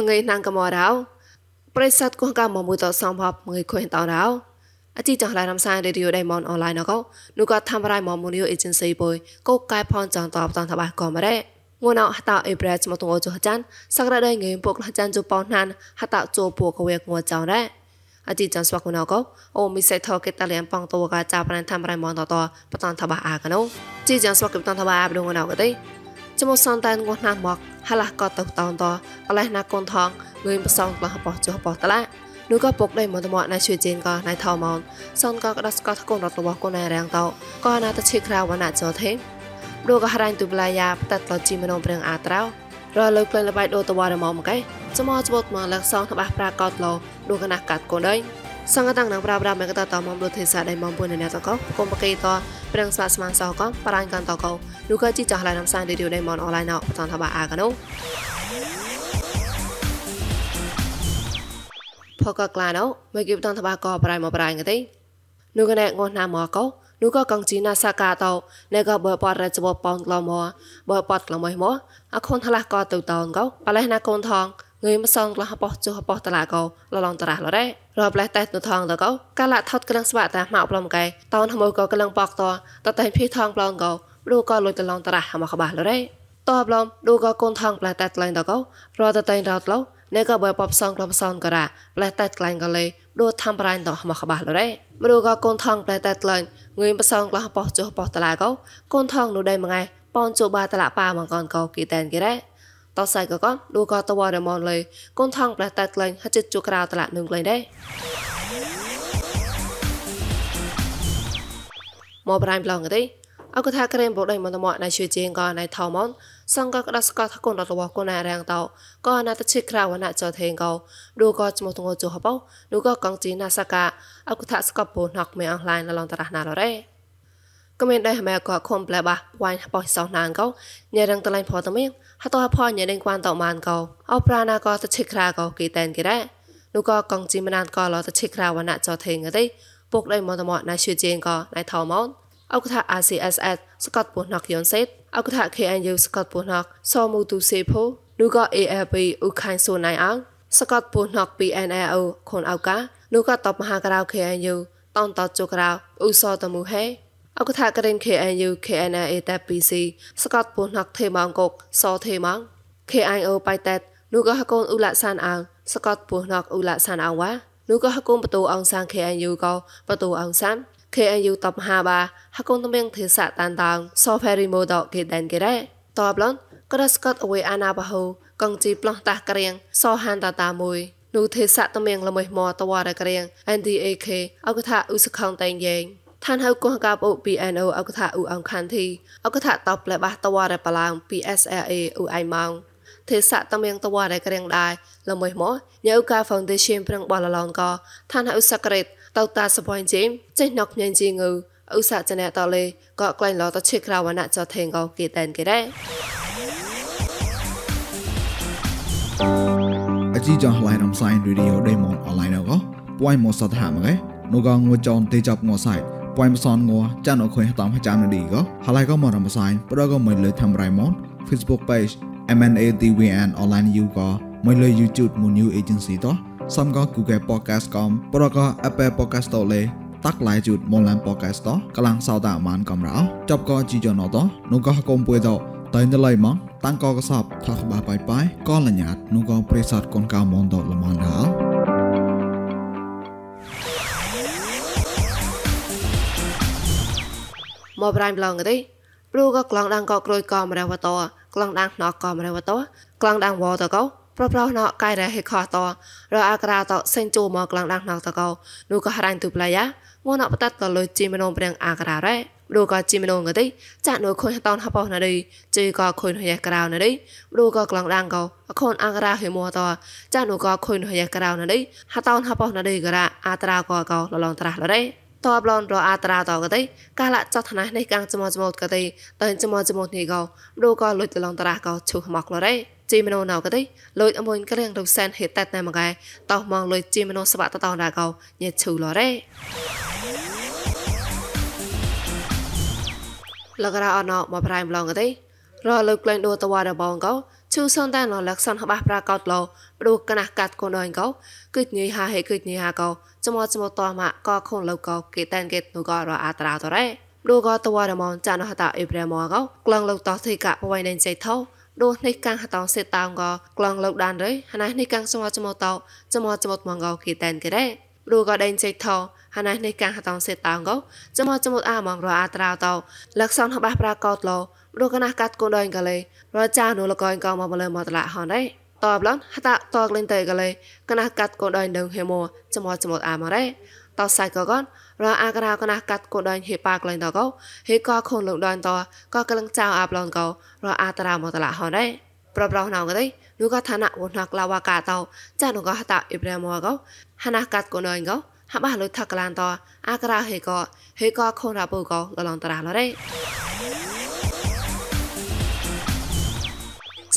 ngay nang ka mo rao ប្រិស័តគងកាមមួយតសំភពមួយខុញតរោអជីចងឡារំសាយរេឌីយោដៃមនអនឡាញណកនូក៏ធ្វើរៃមមូនីយអេเจนស៊ីបុយកោកែផនចងតបតងតបកមរ៉េងួនអហតអេប្រេចមតងអូចចាន់សក្តាដៃងេពុកលចាន់ជប៉ុនណានហតជោពូកវេកងួចងរ៉េអជីចាន់ស្វកណកអូមីសៃថកេតលៀនប៉ងតវកាចាប្រានធ្វើរៃមនតតបតងតបអាកណូជីចាន់ស្វកបតងតបអាបដងណកទេ ចមសនតានងួនណាមកហឡះកតតតតកលេះណាកូនថងងឿនប្រសងក្លះបោះចុះបោះតឡានោះក៏ពុកដៃមកតមកណៃជួយជេនក៏ណៃថោមនសនក៏ក្តាស់ស្កតកូនរត់របស់កូនណៃរាំងតក៏ណាតឈិក្រៅវណ្ណៈចោទេព្រោះក៏ហរ៉ាញ់ទុបឡាយ៉ាផ្តាត់តជីមនងព្រៀងអាត្រោរលើក្លែងលបៃដូតវ៉ារមកមកឯចមចបតមកលក្ខសងតបះប្រាកតលោដូកណាកាត់កូនដៃ សង្កតាំងនឹងប្រាប្រាមកតតមកដូទេសាដៃមកពុនណែតកកុំបកេតព្រៀងស្វាស្មានសោក៏បរាញ់កាន់តកនោះក៏ជីចាស់ឡៃនំសានឌីឌីដៃមកអនឡាញណោបតនតបអាកណូផកក្លាណោមកគិបតនតបាកប្រៃមកប្រៃងទេនោះកណែងោះណាមកកោនោះក៏កងជីណាសាកាតោណែក៏បើបរចបប៉ងក្លមកបើបតក្លមកមកអខុនថ្លាស់ក៏ទៅតងកោបលេះណាកូនថង ងើយមកសងក្លះបោះចុះបោះតឡាកោលឡងតរះលរ៉េរបលេះតែទៅថងតកោកាលថត់ក្លងស្វាតាមកប្លំកែតោនហមួយក៏ក្លងបកតតតែភីថងប្លងកោព្រោះក៏លុយតឡងតរះមកក្បាលរ៉េតបឡំឌូក៏កូនថងផ្លែតែក្លែងតកោរតតែរត់ឡោអ្នកក៏បើបបសងក្លំសងក៏រ៉ាផ្លែតែក្លែងក៏លេឌូធ្វើប្រាញ់តមកក្បាលរ៉េមរូក៏កូនថងផ្លែតែក្លែងងឿយបសងក្លះបោះចុះបោះតឡាកោកូនថងនោះដៃមួយថ្ងៃប៉នជូបាតឡាប៉ាមកកនកោគីតែនគេរ៉េ តោះសៃក៏ក៏ឌូក៏តវ៉ារមនលេកូនថងផ្លែតែក្លែងហចិត្តជូក្រៅតឡានឹងក្លែងដែរមកប្រៃប្លងទេអកថាក្រែមបដៃមន្តមកណៃជួយជាងក៏ណៃថោមនសង្កកដាស្កថាកូនរបស់កូនណៃរាំងតោក៏ណាតឈិក្រៅណាចថេងកោឌូក៏ចមទងជហបោឌូក៏កងជីណាសកាអកថាស្កបពូណកមេអនឡាញឡងតរះណារ៉េ ក៏មានដែរម៉ែក៏ខំប្លែបាវ៉ៃបោះសោណានកោញ៉ែរងតឡៃផតមៀងហតោផញ៉ែដេងគួនតម៉ានកោអោប្រាណាក៏តឈិក្រៅកោគីតែនគេរ៉េនោះក៏កងជីមណានក៏ឡតឈិក្រៅវណ្ណៈចថេងទេពុកដៃមន្តមកណៃជួយជាងក៏ណៃថោមនអកថា RCSS ស្កតពុណកយនសេតអកថា KNU ស្កតពុណកសមូទូសេផូនូក៏ ALP ឧខៃសូណៃអងស្កតពុណក PNLO ខុនអោកានូក៏តបមហាក្រៅ KNU តនតជូក្រៅឧសតមូហេ អកថាករិន KNU KNA តែ PC ស្កតពុណកទេម៉ងកុកសទេម៉ង KIO បៃតែតនូក៏ហកូនឧលសានអងស្កតពុណកឧលសានអងវ៉ានូក៏ហកូនបตูអងសាង KNU ក៏បตูអងសាំ KNU តបហាបាហកុនតំៀងទេសាតានតាងសូហ្វេរីម៉ូដគេដែនគេរ៉េតបឡនក្រស្កតអវេអាណាបហូកងជីប្លោះតាក្រៀងសោហានតាតាមួយនូទេសាតំៀងល្មើមតវ៉ារក្រៀង NDAK អកថាឧសខងតែងយេង ឋានហៅកោះកាបអូ PNO អកថាឧអងខាន់ធីអកថាតបផ្លែបះតវ៉ារប៉ឡាង PSLA ឧអៃម៉ងទេសៈតំៀងតវ៉ារក្រៀងដែរល្មើមញ៉ៅកា Foundation ប្រឹងបលឡងកឋានហៅសក្រេតតោតាសបយជីមចេះណកញញជីងឺឧសាចណែតលេក៏ក្លែងឡតឈិក្រវណៈចថេងកគេតែនគេដែរអជីចងឡៃរំសាយរីឌីអូដេម៉ុនអនឡាញក៏ពួយមកសតហាមកឯនោះក៏ងួចនទេចាប់ងួសាយ ពួយមសនងួចានអខុយតាមចាំនឌីក៏ហើយក៏មករំសាយប្រក៏មិនលើធ្វើរៃម៉ុន Facebook page MNATVN online you ក៏មិនលើ YouTube មួយ new agency តោះសំក៏ Google Podcast កំប្រក៏ Apple Podcast តលេតាក់ឡាយជូតមនឡាន podcast តកលាំងសោតាមានកំរោចប់ក៏ជីយ៉ណតនោះក៏កុំពួយតតែនៅឡៃមកតាំងក៏កសបថាក្បាបាយបាយក៏លញ្ញាតនោះក៏ប្រេសតកូនកៅមនតលមនដា មកប្រៃប្លងទេព្រោះក៏ក្លងដាំងក៏ក្រួយក៏មរវតក្លងដាំងណកក៏មរវតក្លងដាំងវតក៏ប្រប្រោណកៃរហេខតរអាក្រាតសេងជូមកក្លងដាំងណកតកោនោះក៏ហរាញ់ទុប្លាយ៉ាងួនអបតតលុយជីមនងព្រៀងអាក្រារ៉េព្រោះក៏ជីមនងកទេចាក់នោះខុញតនហបោណាឌីជីក៏ខុញហយក្រៅណាឌីព្រោះក៏ក្លងដាំងក៏អខូនអាក្រាហេមួតចាក់នោះក៏ខុញហយក្រៅណាឌីហតនហបោណាឌីក្រាអាត្រាក៏ក៏លឡងត្រាស់លរ៉េ តបឡនរអាត្រាតកទេកាលចតថ្នះនេះកាំងចមចមកទេតែចមចមនេះក៏ព្រោះក៏លុយតឡងត្រាស់ក៏ឈុះមកលរ៉េជីមណូណៅកទេលុយអមួយក្រៀងទៅសែនហេតតែណែមកែតោះមកលុយជីមណូសវតតោណាកោញេឈូលរ៉េលករអណោមកប្រៃម្លងកទេរលើក្លែងដូតវ៉ារបងកោ ជូសនតានលក្ខសនហបះប្រាកោតលោព្រោះកណះកាត់កូនអងកោគិតញីហាហេគិតញីហាកោចមចមតម៉ាកខុនលោកកោគេតែនគេនូកោរអាត្រាតរ៉េព្រោះកោតវរមនចានហតាអេប្រែមកោក្លងលោកតទេកបវៃនៃចៃថោដូនេះកាំងហតងសេតោងកក្លងលោកដានរេហណៃនេះកាំងចមចមតោចមចមតមកកោគេតែនគេរ៉េព្រោះកោដេញចៃថោហណៃនេះកាំងហតងសេតោងកោចមចមតអាមងរអាត្រាតោលក្ខសនហបះប្រាកោតលោ រកណាកាត់កូនដងកលេរចានូលកយកមកមលមកតឡាហនដែរតបឡនហតាតកលេងតេកលេកណាកាត់កូនដងដឹងហេមោចមចមអាមរ៉េតសៃកកនរអាក្រាកណាកាត់កូនដងហេប៉ាកលេងតកោហេកខូនលងដងតក៏កលឹងចៅអាប់ឡនកោរអាតារាមកតឡាហនដែរប្រប្រោណៅកទេនូកឋានៈវណកឡាវកាតោចានូកហតាអ៊ីប្រាម៉ូកោហណាកាត់កូនដងកោហបះលុថកឡានតអាក្រាហេកហេកខូនរាពូកោលឡងតារាឡរ៉េ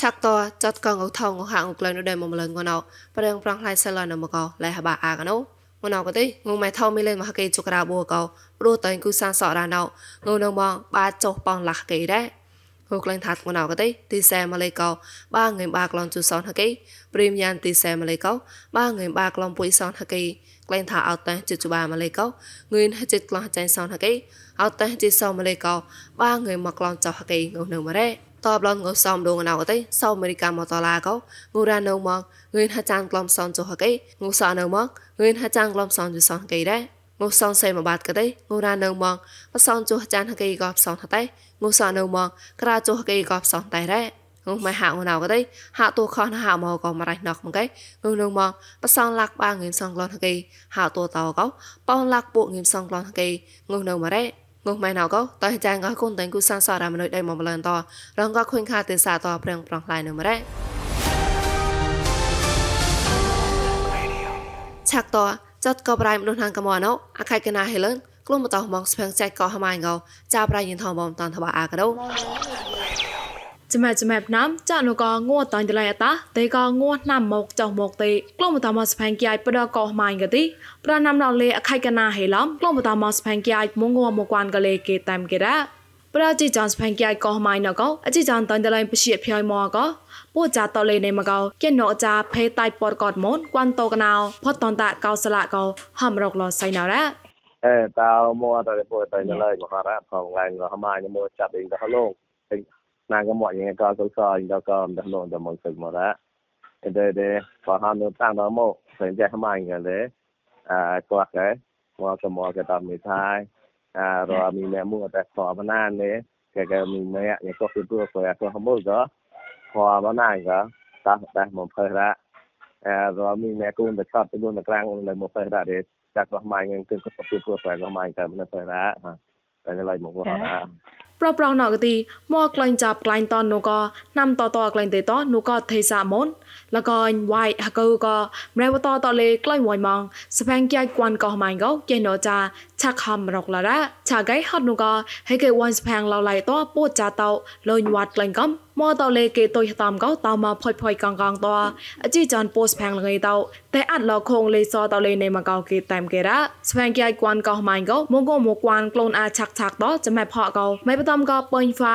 ឆាក់តចតកងអថងហាងក្លែងនៅដែរមកម្លងងណៅប្រងប្រងផ្លៃសឡនមកឡៃហបាអាកណូងណៅក៏ទេងងម៉ែថោមីលេនមកកេជុក្រាបូកោព្រោះតែគូសានសរ៉ាណៅងនៅមកបាចុះបងលាស់កេដែរហូក្លែងថាត់ងណៅក៏ទេទីសែម៉ាឡេកោបាងើបាក្លងជូសនហកេព្រីមយ៉ានទីសែម៉ាឡេកោបាងើបាក្លងពុយសនហកេក្លែងថាអត់តែជិតបាម៉ាឡេកោងឿនជិតក្លងចាញ់សនហកេអត់តែជិតសម៉ាឡេកោបាងើមកក្លងចោហកេងនៅមករ៉េ តបឡងងសំដងណៅកទេសោអមេរិកាមកតឡាកោងូរ៉ានៅមកងឿនហាចាងក្លំសនចុហកេងូសអនៅមកងឿនហាចាងក្លំសនចុសនកេដែរងូសនសេមកបាត់កទេងូរ៉ានៅមកបសនចុះចានហកេកោផ្សនហតេងូសអនៅមកក្រាចុហកេកោផ្សនតែដែរងុំម៉ែហាងណៅក៏ទេហាតួខនហាមកក៏មករៃណកមកគេងុំនឹងមកបសងលាក់បាងៀមសងក្លនហកេហាតួតោក៏ប៉ងលាក់ពួកងៀមសងក្លនហកេងុំនៅមករ៉េ ងុះម៉ែណៅក៏តើចាងក៏គុនតែគូសានសារមនុយដៃមកម្លនតរងក៏ខុញខាទេសាតប្រឹងប្រងផ្លៃនៅម្រែឆាក់តចាត់ក៏ប្រៃមនុស្សហាងកមណៅអខៃកណាហេលនក្លុំបតោមកស្ភងចែកក៏ហម៉ៃងោចាប្រៃយិនថមបំតាន់តបអាកដោ ចាំចាំណាំចានុកងួតតាញ់តឡៃអតាទេកងួតណាំមកចោមកទេក្លុំតមកស្ផាញ់គៃបដកោម៉ាញ់កទីប្រណាំណលេអខៃកណាហេឡំក្លុំតមកស្ផាញ់គៃមងួមកគួនកលេគេតាមគេរ៉ាប្រជីចានស្ផាញ់គៃកោម៉ាញ់ណកោអជីចានតាញ់តឡៃពជាភ័យមកកោពូចាតលេនៃមកោកេណោចាភេតៃពតកតមនគួនតកណៅផតតនតាកោសឡាកោហំរកលសៃណរ៉ាអេតៅមកតលេពូតៃណឡៃមករ៉ាផងឡៃងហម៉ាញមកចាប់អ៊ីទៅហឡង na cái mọi người có số so cho con đã luôn cho một sự một đó để để có họ nó tăng đó một thời gian không anh cái đấy à qua cái qua cái mọi cái tầm mười hai à rồi mình mẹ mua cái khó mà nan đấy cái cái mình mẹ những có cái bữa rồi có không bao giờ khó mà nan cả ta ta một thời ra à rồi mình mẹ cũng được chọn cái luôn là trang là một thời ra để chắc có mai người từng có cái bữa rồi có mai cái mình thời ra ha cái này là một cái đó ប្រប្រណកទីមកក្លែងចាប់ក្លែងតននូកណាំតតក្លែងទេតនូកទេសាមុនលកអញវ៉ៃហកូកម្រែវតតលេក្លែងវ៉ៃម៉ងស្ផាំងគៃគួនកោម៉ៃកោកេណូចា ឆាក់ខំរកឡារ៉ាឆាកៃហត់នូកហេកេវ៉ាន់ស្ផាំងឡៅឡៃតពូចាតោលុញវ៉ាត់ក្លែងកំមកតលេគេតុយតាមកោតមកផុយផុយកងកងតអជីចានពូស្ផាំងលងៃតោតែអត់លខងលេសតលេនៃមកោគេតាមគេរ៉ាស្ផាំងគៃគួនកោម៉ៃកោមកកមកគួនក្លូនអាឆាក់ឆាក់តចាំម៉ែផកោម៉ែបតំកោពេញហ្វា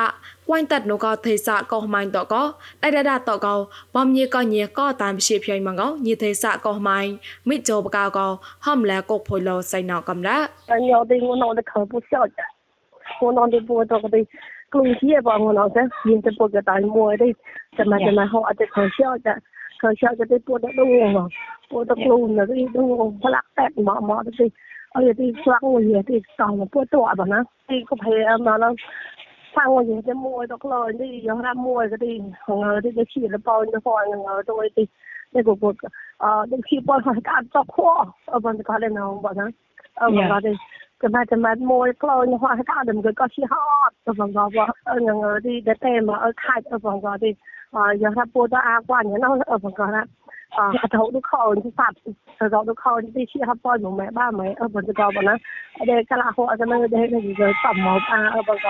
វ៉ៃតាត់នូកោទេសាកោម៉ៃតកោអៃដាដាតកោបំញីកោញីកោតាមជាភ័យម៉ងកោញីទេសាកោម៉ៃមិចោបកោកោហំលែកោភុយលោសៃណោកំរ៉ាញោទេងណោតខពុសោចាងណោទេពូតកទេក្លុងជាបងណោទេយិនទៅពុកតៃមួយទេចាំចាំហោអត់ទៅខោសោចាខោសោចាទេពូតដងពូតក្លុងនៅទីដងផ្លាក់តែមកម កទេអីទីស្វាក់មួយទីសងពូតតបណាទីក៏ភ័យអមណោ sang rồi những cái mua đó lời đi giờ ra mua cái đi ngờ đi cái chỉ là bao nhiêu fois ngờ tôi đi cái cuộc cuộc ờ đến khi bao phải cả cho khoa ở bên cái này nào bọn nó ở bên cái đi cái mà cái mà mua cái lời như hoa cả đừng cái có chi hot ở bên cái bọn ở ngờ đi cái tên mà అతడు కావాలి సాప్సి అతడు కావాలి తీసి హప్పో నుమే బా మై అబద కావన అదే కలా హో అదన దే నిజ సమ్మ ఆ అబగ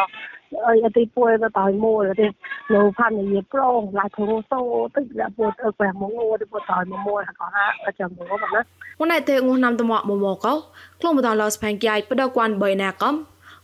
అదే పోయ ద తాయి మో అదే లో ఫాన్ ని ప్రో లా తో సో తు లా పో తో క్వా మో ఓ దే పో తాయి మో మో హా కా హా అచం మో బన วันไหนเตงุนำตมอมอมอก็กลุ่มตอนลอสแพงกี้ปดกวนเบยนากัม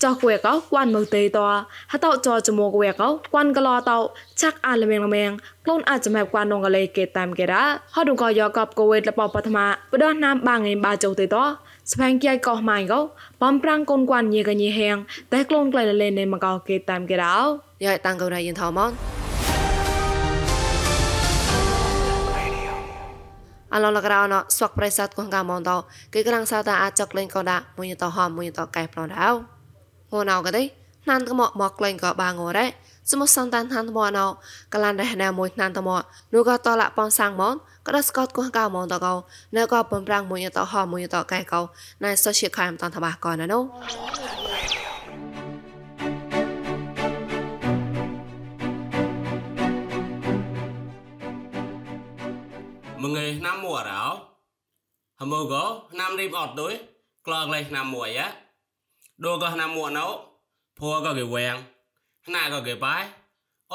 ដូតយេតេតោចពុនគួយកោគួនយ៉ាយគួនតូកណៅគួនផនផាក់តោចបសនគួយកោគួនកាមណែមក្រៅគួយកោគួនវៃដូតហពុគួយកោគួនកម៉ាម៉ោហចាំគួយកោគួនមើតឿនហជីគួយកោគួនមហេគួនកម៉ាកៃចោះគួយកោគួនមើតេតហតោចចមោគួយកោគួនកឡោតោចាក់អាលមេងលមេងខ្លួនអាចសម្រាប់គួននងកលេកេតាមកេរ៉ាហដងកោយកបកូវេតលបបតមាបដោះណាមបាងឯបាចោទេតស្វែងគៀយកោម៉ៃកោបំប្រាំងកូនគួនញីកញីហៀងតែខ្លួនក្លែលេនេមកោកេតាមកេរ៉ាយ៉ៃតាំងកោណៃយិនថោម៉នអឡឡក្រៅណស្វកប្រេសាទកងកាមនតគេក្រាំងសាតាអាចចកលេងកោដាមួយតហមមួយតកែប្រនដៅ ងួនអោកទេណានតមកមកក្លែងក៏បាងរ៉េសមុសសន្តានឋានតមណៅកលានរះណាមួយឋានតមនោះក៏តលប៉នសាំងមនក៏ដស្កតគោះកៅមនតកោនៅក៏បំប្រាំងមួយតហមួយតកែកោណៃសុជាខែមតនតបាកោណានោះមងេណាំមួរោហមកោណាំរីបអត់ដូចក្លងលេណាំមួយយ៉ាដូក៏ណាំមួណោភัวក៏គេវែងណាក៏គេបាយអ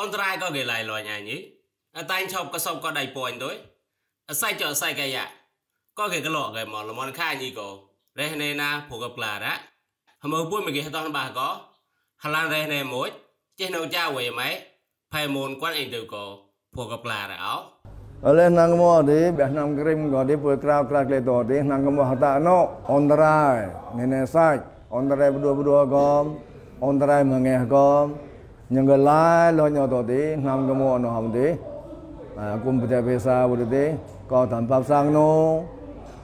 នត្រៃក៏គេឡៃលញអញអតែងឈប់ក៏សពក៏ដៃពួយដូចអសៃចអសៃកាយក៏គេក្លោគេមកលមនខាញីក៏រេះនេណាភូកក្លារ៉ាហមើពួយមកគេតោះបាក៏ហឡានរេះនេមួយចេះនៅចាវេម៉ៃផៃមូនគាត់អីទៅក៏ភូកក្លារ៉ោ oleh nang mo di beh nang krim go di pu krau krau le to di nang mo hata no ondrai nene sai ondrai berdua berdua gom ondrai mengeh gom nhưng cái lai lo nhỏ to di nang mo no ham di kum pete pesa budi di ko tan pap sang no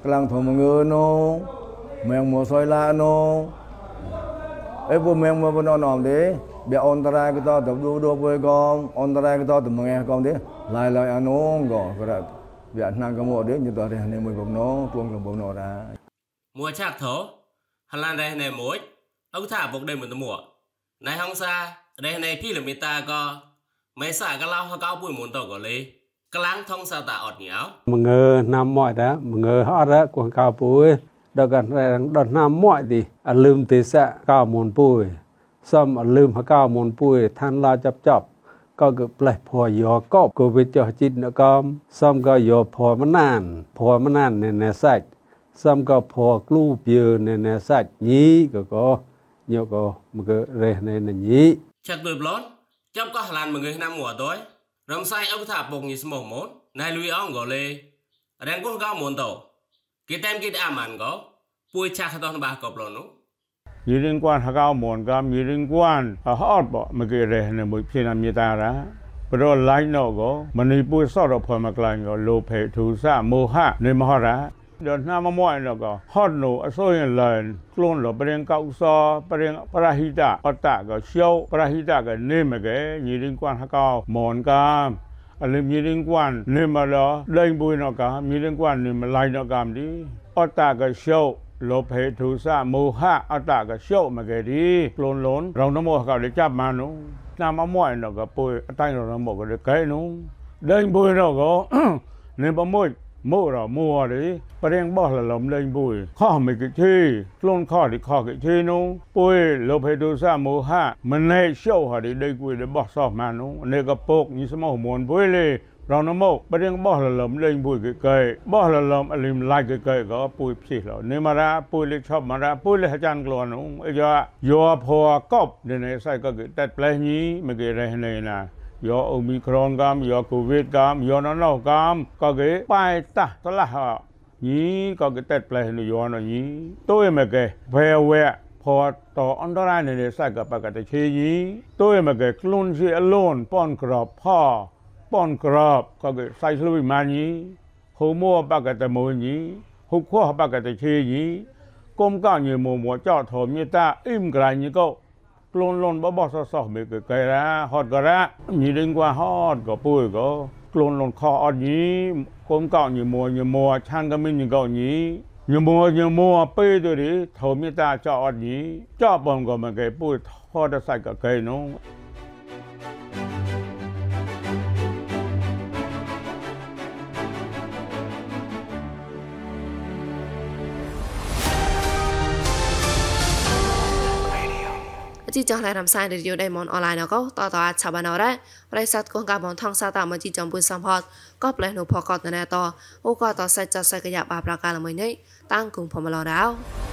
klang thom ngư no meng mo soi la no e pu meng mo no nom di be ondrai ko to berdua berdua pu gom ondrai ko to mengeh gom di ឡាយឡាយអានងក៏ក្រវាណាងកមកទេញតរះនេះមួយបំណ ងទួងលំបំណងដែរមួយឆាក់ធោហឡានរះនេះមួយអុថាបុកដេមិនតមួណៃហងសារះនេះពីលមីតាក៏មេសាកឡោហកោពួយមុនតក៏លេក្លាំងថងសាតាអត់ញ៉ៅមងើណាំមកតាមងើអត់គួងកោពួយដល់កាដល់ណាំមកទីអលឹមទេសៈកោមុនពួយសំអលឹមហកោមុនពួយឋានឡាចាប់ចាប់ក៏គឺផ្លេះភ័យកកបកូវិត sam ka pho klu pye ne ne sa nyi ko ko nyo ko mu ko re ne nhí. Nyi chak doi blon cham ko halan mu ngai nam wa doi ram sai au tha pong ni smo mốt, nai lui ong go lê, rang ko ga mon tàu, ki tem ki da man go pui cha kha don ba ko blon no yi rin quan ha ga mon ga mi rin quan hot bo mu ko re ne mu phi na mi ta ra. တော့နှမ်းမမွိုင်းတော့က hot no အစိုးရင်လိုင်း clone တော့ပရင်ကောက်စောပရင်ပရဟိတအတကရှောပရဟိတကနေမကဲညီရင်းကွမ်ဟကောမွန်ကမ်အလင်းမြင်းကွမ်နေမလားလိန်ပွင့်တော့ကမြင်းကွမ်နေမလိုက်တော့ကမဒီအတကရှောလောဘေဒုစမောဟအတကရှော့မကလေးပလွန်လွန်ရောင်နမောကလေးကြမန်းနုနာမမွိုင်းတော့ကပွေအတိုင်းရောင်နမောကလေးဂဲနုဒိန်ပွေတော့ကနင်ပမွို့ មួរមួរនេះប្រៀងបោះលលំលេងពួយខោមិនគិធីខ្លួនខោទីខោគិធីនោះពួយលោភេទុសាមោហៈមិនណេជោហរីដេគួយរបស់សោះម៉ានោះនេះក៏ពុកនេះស្មោះមួនពួយលេរងមកប្រៀងបោះលលំលេងពួយគេកែបោះលលំអលឹមឡាយគេកែក៏ពួយផ្សិះលោនេះមារាពួយលេឈប់មារាពួយលេអាចារ្យក្លនោះអីយ៉ាយោភ័រកប់នេះសៃក៏គេតែផ្លេះញីមកគេរេះនេះណា ရောအိုမီခရွန်ကမ်ရောကိုဗစ်ကမ်ရောနော်နော်ကမ်ကကေပိုင်တာတလာဟာညီကကေတက်ပလဲနူရောနော်ညီတို့ရမကေဘယ်ဝဲပေါ်တော်အန်ဒရိုင်းနေစိုက်ကပကတချေကြီးတို့ရမကေကလွန်စီအလွန်ပွန်ကရော့ဖာပွန်ကရော့ကကေစိုက်လူမန်ညီဟိုမောပကတမိုးညီဟုတ်ခွပကတချေကြီးကုံကညေမမောကြော့ထောမြေတာအိမ်ဂရိုင်းညီကော มนี้หุกข้อปากแต่เชนี้ก้มก้าวยืมัวมัวเจ้าถอมีตาอิ่มกลายนี้ก็กลนลนบ่บ่ซอๆมีไกลระฮอดกระ ជីចង់ឡៃរំសាយរយដៃមនអនឡាញកោតតអាចឆាបានអរ៉ាប្រិស័តកងកាបងថងសាតាមជីចំពុយសំផតក៏ផ្លែនោះផកតណែតអូក៏តសាច់ចសាយកយ៉ាបាប្រកាលមួយនេះតាំងគងផមឡរោ